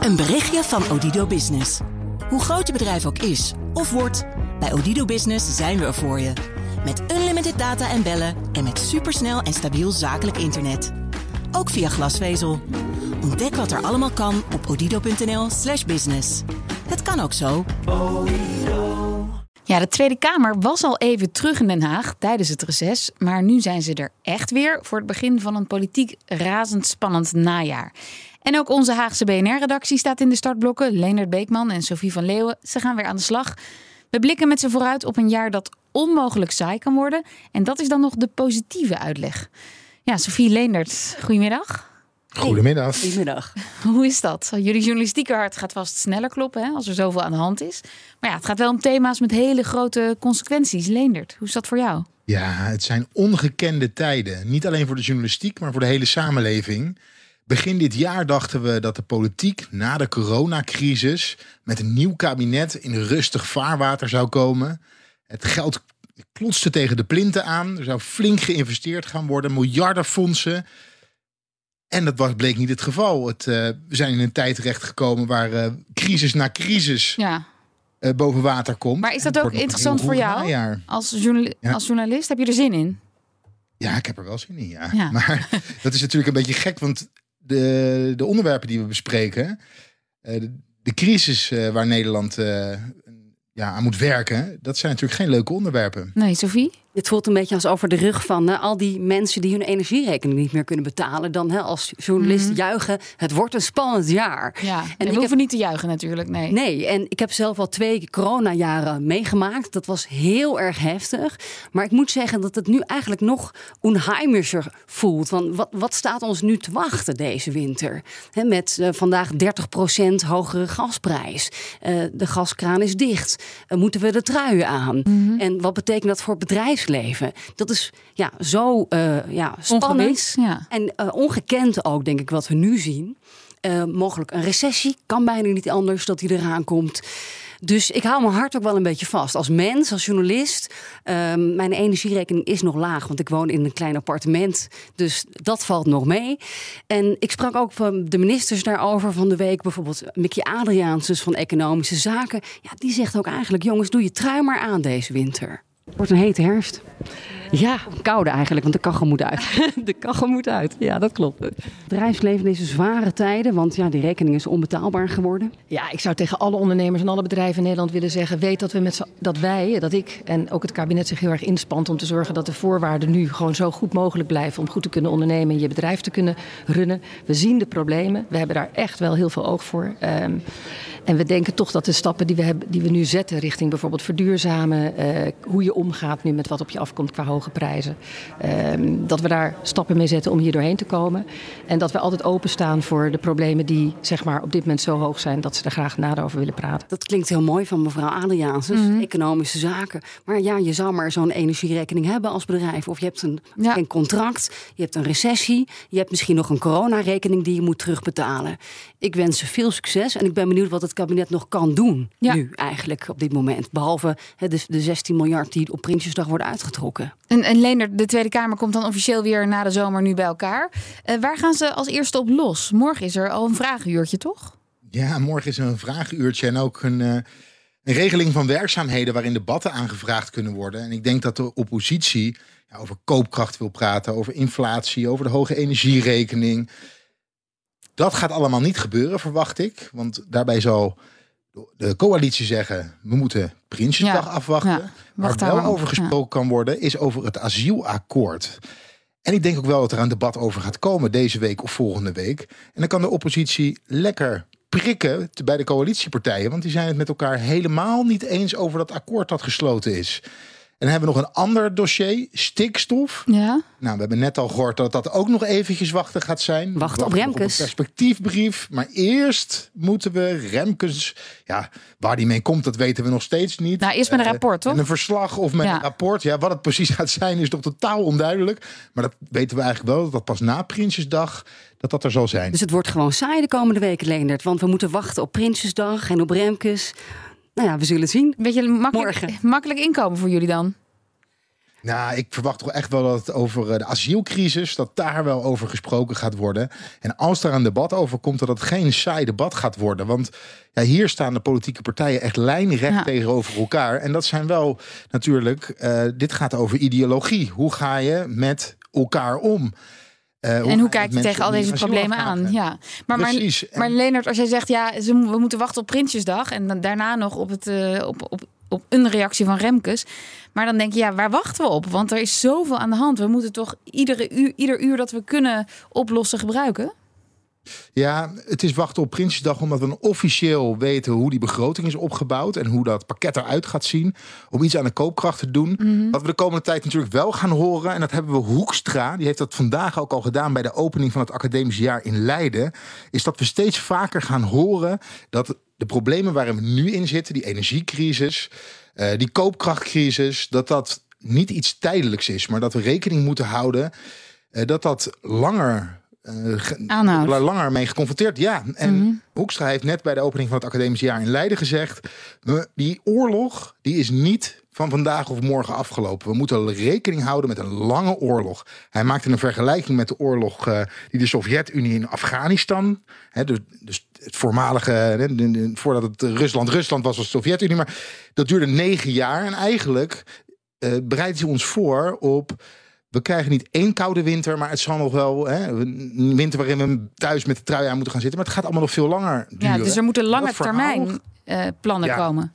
Een berichtje van Odido Business. Hoe groot je bedrijf ook is of wordt, bij Odido Business zijn we er voor je. Met unlimited data en bellen en met supersnel en stabiel zakelijk internet. Ook via glasvezel. Ontdek wat er allemaal kan op odido.nl/slash business. Het kan ook zo. Ja, de Tweede Kamer was al even terug in Den Haag tijdens het reces. Maar nu zijn ze er echt weer voor het begin van een politiek razendspannend najaar. En ook onze Haagse BNR-redactie staat in de startblokken. Leonard Beekman en Sophie van Leeuwen, ze gaan weer aan de slag. We blikken met ze vooruit op een jaar dat onmogelijk saai kan worden. En dat is dan nog de positieve uitleg. Ja, Sophie Leendert, goedemiddag. Goedemiddag. Goedemiddag. Hoe is dat? Jullie journalistieke hart gaat vast sneller kloppen hè, als er zoveel aan de hand is. Maar ja, het gaat wel om thema's met hele grote consequenties. Leendert, hoe is dat voor jou? Ja, het zijn ongekende tijden. Niet alleen voor de journalistiek, maar voor de hele samenleving. Begin dit jaar dachten we dat de politiek na de coronacrisis met een nieuw kabinet in rustig vaarwater zou komen. Het geld klotste tegen de plinten aan. Er zou flink geïnvesteerd gaan worden, miljardenfondsen. En dat was, bleek niet het geval. Het, uh, we zijn in een tijd terechtgekomen waar uh, crisis na crisis ja. uh, boven water komt. Maar is dat ook interessant voor jou als, ja. als, journalist? Heb je er zin in? Ja, ik heb er wel zin in, ja. ja. Maar dat is natuurlijk een beetje gek, want de, de onderwerpen die we bespreken, de, de, crisis waar Nederland ja, aan moet werken, dat zijn natuurlijk geen leuke onderwerpen. Nee, Sophie? Het voelt een beetje als over de rug van hè, al die mensen die hun energierekening niet meer kunnen betalen. Dan hè, als journalist Mhm. juichen, het wordt een spannend jaar. Ja, en we ik hoeven niet te juichen natuurlijk, nee. Nee, en ik heb zelf al twee coronajaren meegemaakt. Dat was heel erg heftig. Maar ik moet zeggen dat het nu eigenlijk nog onheimischer voelt. Want wat, wat staat ons nu te wachten deze winter? Hè, met uh, vandaag 30% hogere gasprijs. Uh, de gaskraan is dicht. Uh, moeten we de truien aan? Mhm. En wat betekent dat voor bedrijfsleven? Dat is ja, zo ja, spannend. Ongewis, ja. En ongekend ook, denk ik, wat we nu zien. Uh, mogelijk een recessie. Kan bijna niet anders dat die eraan komt. Dus ik hou mijn hart ook wel een beetje vast. Als mens, als journalist. Uh, mijn energierekening is nog laag, want ik woon in een klein appartement. Dus dat valt nog mee. En ik sprak ook van de ministers daarover van de week. Bijvoorbeeld Mickey Adriaansens van Economische Zaken. Ja, die zegt ook eigenlijk: jongens, doe je trui maar aan deze winter. Wordt een hete herfst. Ja, koude eigenlijk, want de kachel moet uit. de kachel moet uit, ja, dat klopt. Het bedrijfsleven deze zware tijden, want ja, die rekening is onbetaalbaar geworden. Ja, ik zou tegen alle ondernemers en alle bedrijven in Nederland willen zeggen: weet dat, we met dat wij, dat ik en ook het kabinet zich heel erg inspant om te zorgen dat de voorwaarden nu gewoon zo goed mogelijk blijven om goed te kunnen ondernemen en je bedrijf te kunnen runnen. We zien de problemen, we hebben daar echt wel heel veel oog voor. Um, en we denken toch dat de stappen die we, hebben, die we nu zetten richting bijvoorbeeld verduurzamen, uh, hoe je omgaat nu met wat op je afkomt qua hoge prijzen, um, dat we daar stappen mee zetten om hier doorheen te komen. En dat we altijd openstaan voor de problemen die zeg maar, op dit moment zo hoog zijn dat ze er graag nader over willen praten. Dat klinkt heel mooi van mevrouw Adriaansens, mm -hmm. economische zaken. Maar ja, je zou maar zo'n energierekening hebben als bedrijf. Of je hebt een, ja. een contract, je hebt een recessie, je hebt misschien nog een coronarekening die je moet terugbetalen. Ik wens ze veel succes en ik ben benieuwd wat het kabinet nog kan doen ja. nu eigenlijk op dit moment. Behalve he, de, de 16 miljard die op Prinsjesdag worden uitgetrokken. En, en Leendert, de Tweede Kamer komt dan officieel weer na de zomer nu bij elkaar. Uh, waar gaan ze als eerste op los? Morgen is er al een vragenuurtje, toch? Ja, morgen is er een vragenuurtje en ook een, uh, een regeling van werkzaamheden waarin debatten aangevraagd kunnen worden. En ik denk dat de oppositie ja, over koopkracht wil praten, over inflatie, over de hoge energierekening. Dat gaat allemaal niet gebeuren, verwacht ik. Want daarbij zal de coalitie zeggen: we moeten Prinsjesdag ja, afwachten. Ja, waar wel over gesproken ja. kan worden, is over het asielakkoord. En ik denk ook wel dat er een debat over gaat komen deze week of volgende week. En dan kan de oppositie lekker prikken bij de coalitiepartijen. Want die zijn het met elkaar helemaal niet eens over dat akkoord dat gesloten is. En dan hebben we nog een ander dossier, stikstof. Ja. Nou, we hebben net al gehoord dat dat ook nog eventjes wachten gaat zijn. Wacht op Remkes. Op perspectiefbrief. Maar eerst moeten we Remkes... Ja, waar die mee komt, dat weten we nog steeds niet. Nou, eerst met een rapport, toch? Met een verslag of met Ja. een rapport. Ja, wat het precies gaat zijn is nog totaal onduidelijk. Maar dat weten we eigenlijk wel, dat dat pas na Prinsjesdag... dat dat er zal zijn. Dus het wordt gewoon saai de komende weken, Leendert. Want we moeten wachten op Prinsjesdag en op Remkes. Nou ja, we zullen zien. Beetje makkelijk, Morgen. makkelijk inkomen voor jullie dan? Nou, ik verwacht toch echt wel dat het over eh, de asielcrisis, dat daar wel over gesproken gaat worden. En als daar een debat over komt, dat het geen saai debat gaat worden. Want ja, hier staan de politieke partijen echt lijnrecht Ja. tegenover elkaar. En dat zijn wel natuurlijk, eh, dit gaat over ideologie. Hoe ga je met elkaar om? Eh, En hoe kijk je tegen al deze problemen aan? Ja. Maar, maar, Precies. Maar Leonard, als jij zegt, ja, ze, we moeten wachten op Prinsjesdag... en daarna nog op, het, eh, op, op, op een reactie van Remkes... maar dan denk je, ja, waar wachten we op? Want er is zoveel aan de hand. We moeten toch iedere uur, ieder uur dat we kunnen oplossen gebruiken? Ja, het is wachten op Prinsjesdag omdat we officieel weten hoe die begroting is opgebouwd en hoe dat pakket eruit gaat zien. Om iets aan de koopkracht te doen. Wat we de komende tijd natuurlijk wel gaan horen, en dat hebben we Hoekstra, die heeft dat vandaag ook al gedaan bij de opening van het academisch jaar in Leiden, is dat we steeds vaker gaan horen dat de problemen waarin we nu in zitten, die energiecrisis, eh, die koopkrachtcrisis, dat dat niet iets tijdelijks is, maar dat we rekening moeten houden eh, dat dat langer eh, langer mee geconfronteerd. Ja, en Hoekstra heeft net bij de opening van het academisch jaar in Leiden gezegd: die oorlog die is niet van vandaag of morgen afgelopen. We moeten rekening houden met een lange oorlog. Hij maakte een vergelijking met de oorlog eh, die de Sovjet-Unie in Afghanistan, hè, dus, dus het voormalige, voordat het Rusland Rusland was, was de Sovjet-Unie, maar dat duurde negen jaar. En eigenlijk eh bereidt hij ons voor op we krijgen niet één koude winter, maar het zal nog wel hè, een winter waarin we thuis met de trui aan moeten gaan zitten. Maar het gaat allemaal nog veel langer duren. Ja, dus er moeten En lange verhaal- termijn eh, plannen Ja. komen.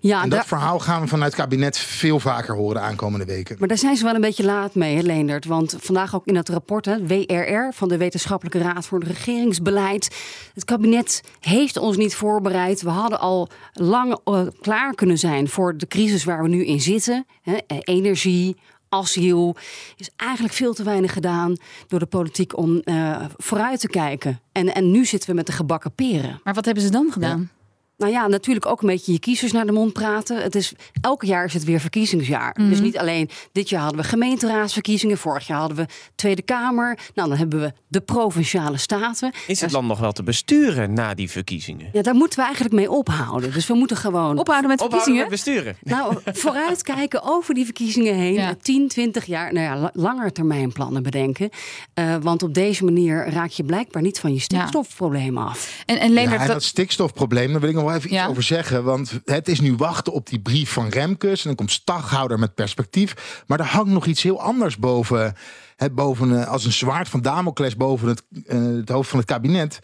Ja, En daar- dat verhaal gaan we vanuit het kabinet veel vaker horen de aankomende weken. Maar daar zijn ze wel een beetje laat mee, hè, Leendert. Want vandaag ook in dat rapport, hè, WRR, van de Wetenschappelijke Raad voor het Regeringsbeleid. Het kabinet heeft ons niet voorbereid. We hadden al lang eh, klaar kunnen zijn voor de crisis waar we nu in zitten. Hè, eh, energie, asiel. is eigenlijk veel te weinig gedaan door de politiek om eh, vooruit te kijken. En, en nu zitten we met de gebakken peren. Maar wat hebben ze dan gedaan? Nou ja, natuurlijk ook een beetje je kiezers naar de mond praten. Het is, elke jaar is het weer verkiezingsjaar. Dus niet alleen dit jaar hadden we gemeenteraadsverkiezingen. Vorig jaar hadden we Tweede Kamer. Nou, dan hebben we de provinciale staten. Is het land nog wel te besturen na die verkiezingen? Ja, daar moeten we eigenlijk mee ophouden. Dus we moeten gewoon Ophouden met Ophouden verkiezingen? met besturen. nou, vooruitkijken over die verkiezingen heen. Ja. 10, 20 jaar, nou ja, la- langer termijn plannen bedenken. Eh, want op deze manier raak je blijkbaar niet van je stikstofprobleem af. En, en Ja, Leendert, dat stikstofprobleem, daar wil ik nog wel even iets over zeggen. Want het is nu wachten op die brief van Remkes. En dan komt Staghouder met perspectief. Maar er hangt nog iets heel anders boven. Hè, boven eh, als een zwaard van Damocles boven het, eh, het hoofd van het kabinet.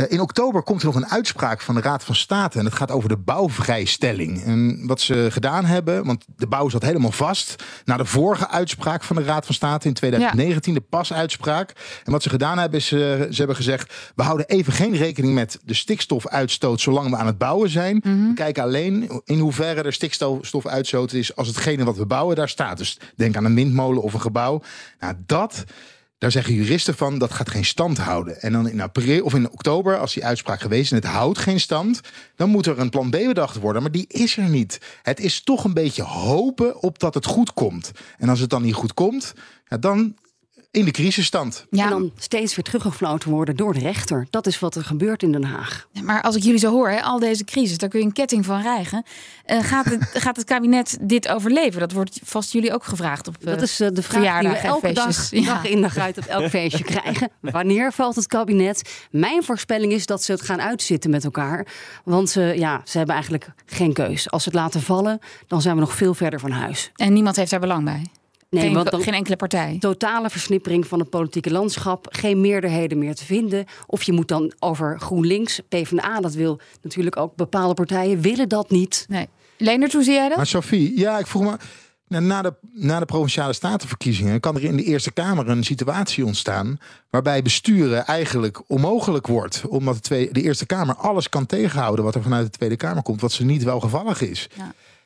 Eh, in oktober komt er nog een uitspraak van de Raad van State. En het gaat over de bouwvrijstelling. En wat ze gedaan hebben, want de bouw zat helemaal vast. Na de vorige uitspraak van de Raad van State in 2019, de pasuitspraak. En wat ze gedaan hebben, is ze hebben gezegd: we houden even geen rekening met de stikstofuitstoot zolang we aan het bouwen zijn. We kijken alleen in hoeverre er stikstofuitstoot is als hetgene wat we bouwen daar staat. Dus denk aan een windmolen of een gebouw. Nou, dat. Daar zeggen juristen van dat gaat geen stand houden. En dan in april of in oktober, als die uitspraak geweest en het houdt geen stand, dan moet er een plan B bedacht worden. Maar die is er niet. Het is toch een beetje hopen op dat het goed komt. En als het dan niet goed komt, ja, dan in de crisisstand. ja, En dan steeds weer teruggefloten worden door de rechter. Dat is wat er gebeurt in Den Haag. maar als ik jullie zo hoor, hè, al deze crisis, daar kun je een ketting van rijgen. Eh, gaat, het, gaat het kabinet dit overleven? Dat wordt vast jullie ook gevraagd op Dat eh, is eh, de vraag die we elke dag, feestjes. Ja. dag in dag uit op elk feestje krijgen. Wanneer valt het kabinet? Mijn voorspelling is dat ze het gaan uitzitten met elkaar. Want ze, ja, ze hebben eigenlijk geen keus. Als ze het laten vallen, dan zijn we nog veel verder van huis. En niemand heeft daar belang bij. Nee, geen, want dan- geen enkele partij. Totale versnippering van het politieke landschap. Geen meerderheden meer te vinden. Of je moet dan over GroenLinks, PvdA, dat wil natuurlijk ook bepaalde partijen, willen dat niet. Nee. Leonard, hoe zie jij dat? Maar Sophie, ja, ik vroeg me. Na de, na de provinciale statenverkiezingen kan er in de Eerste Kamer een situatie ontstaan. waarbij besturen eigenlijk onmogelijk wordt. Omdat de, Tweede, de Eerste Kamer alles kan tegenhouden. wat er vanuit de Tweede Kamer komt. wat ze niet welgevallig is.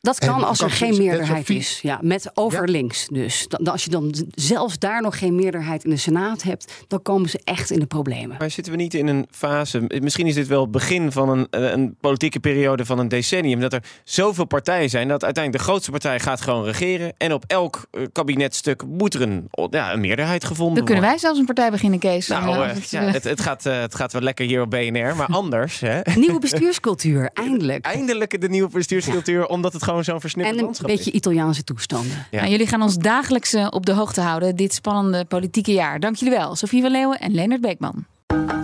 Dat kan als er geen meerderheid is. Ja, met over links dus. Dan, als je dan zelfs daar nog geen meerderheid in de Senaat hebt, dan komen ze echt in de problemen. Maar zitten we niet in een fase, misschien is dit wel het begin van een, eh, een politieke periode van een decennium, dat er zoveel partijen zijn dat uiteindelijk de grootste partij gaat gewoon regeren en op elk eh, kabinetstuk moet er een, ja, een meerderheid gevonden Dan kunnen worden. wij zelfs een partij beginnen, Kees. Nou, Ja, eh, het, ja, het, het, gaat, het gaat wel lekker hier op BNR, maar anders. Hè? Nieuwe bestuurscultuur, eindelijk. Eindelijk de nieuwe bestuurscultuur, omdat het gewoon gewoon zo'n versnipperd En een beetje is. Italiaanse toestanden. Ja. Nou, jullie gaan ons dagelijks eh, op de hoogte houden dit spannende politieke jaar. Dank jullie wel, Sofie van Leeuwen en Leonard Beekman.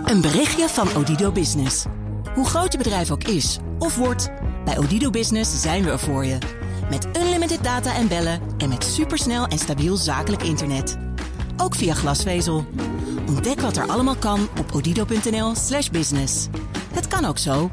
Een berichtje van Odido Business. Hoe groot je bedrijf ook is of wordt, bij Odido Business zijn we er voor je. Met unlimited data en bellen en met supersnel en stabiel zakelijk internet. Ook via glasvezel. Ontdek wat er allemaal kan op odido.nl/slash business. Het kan ook zo.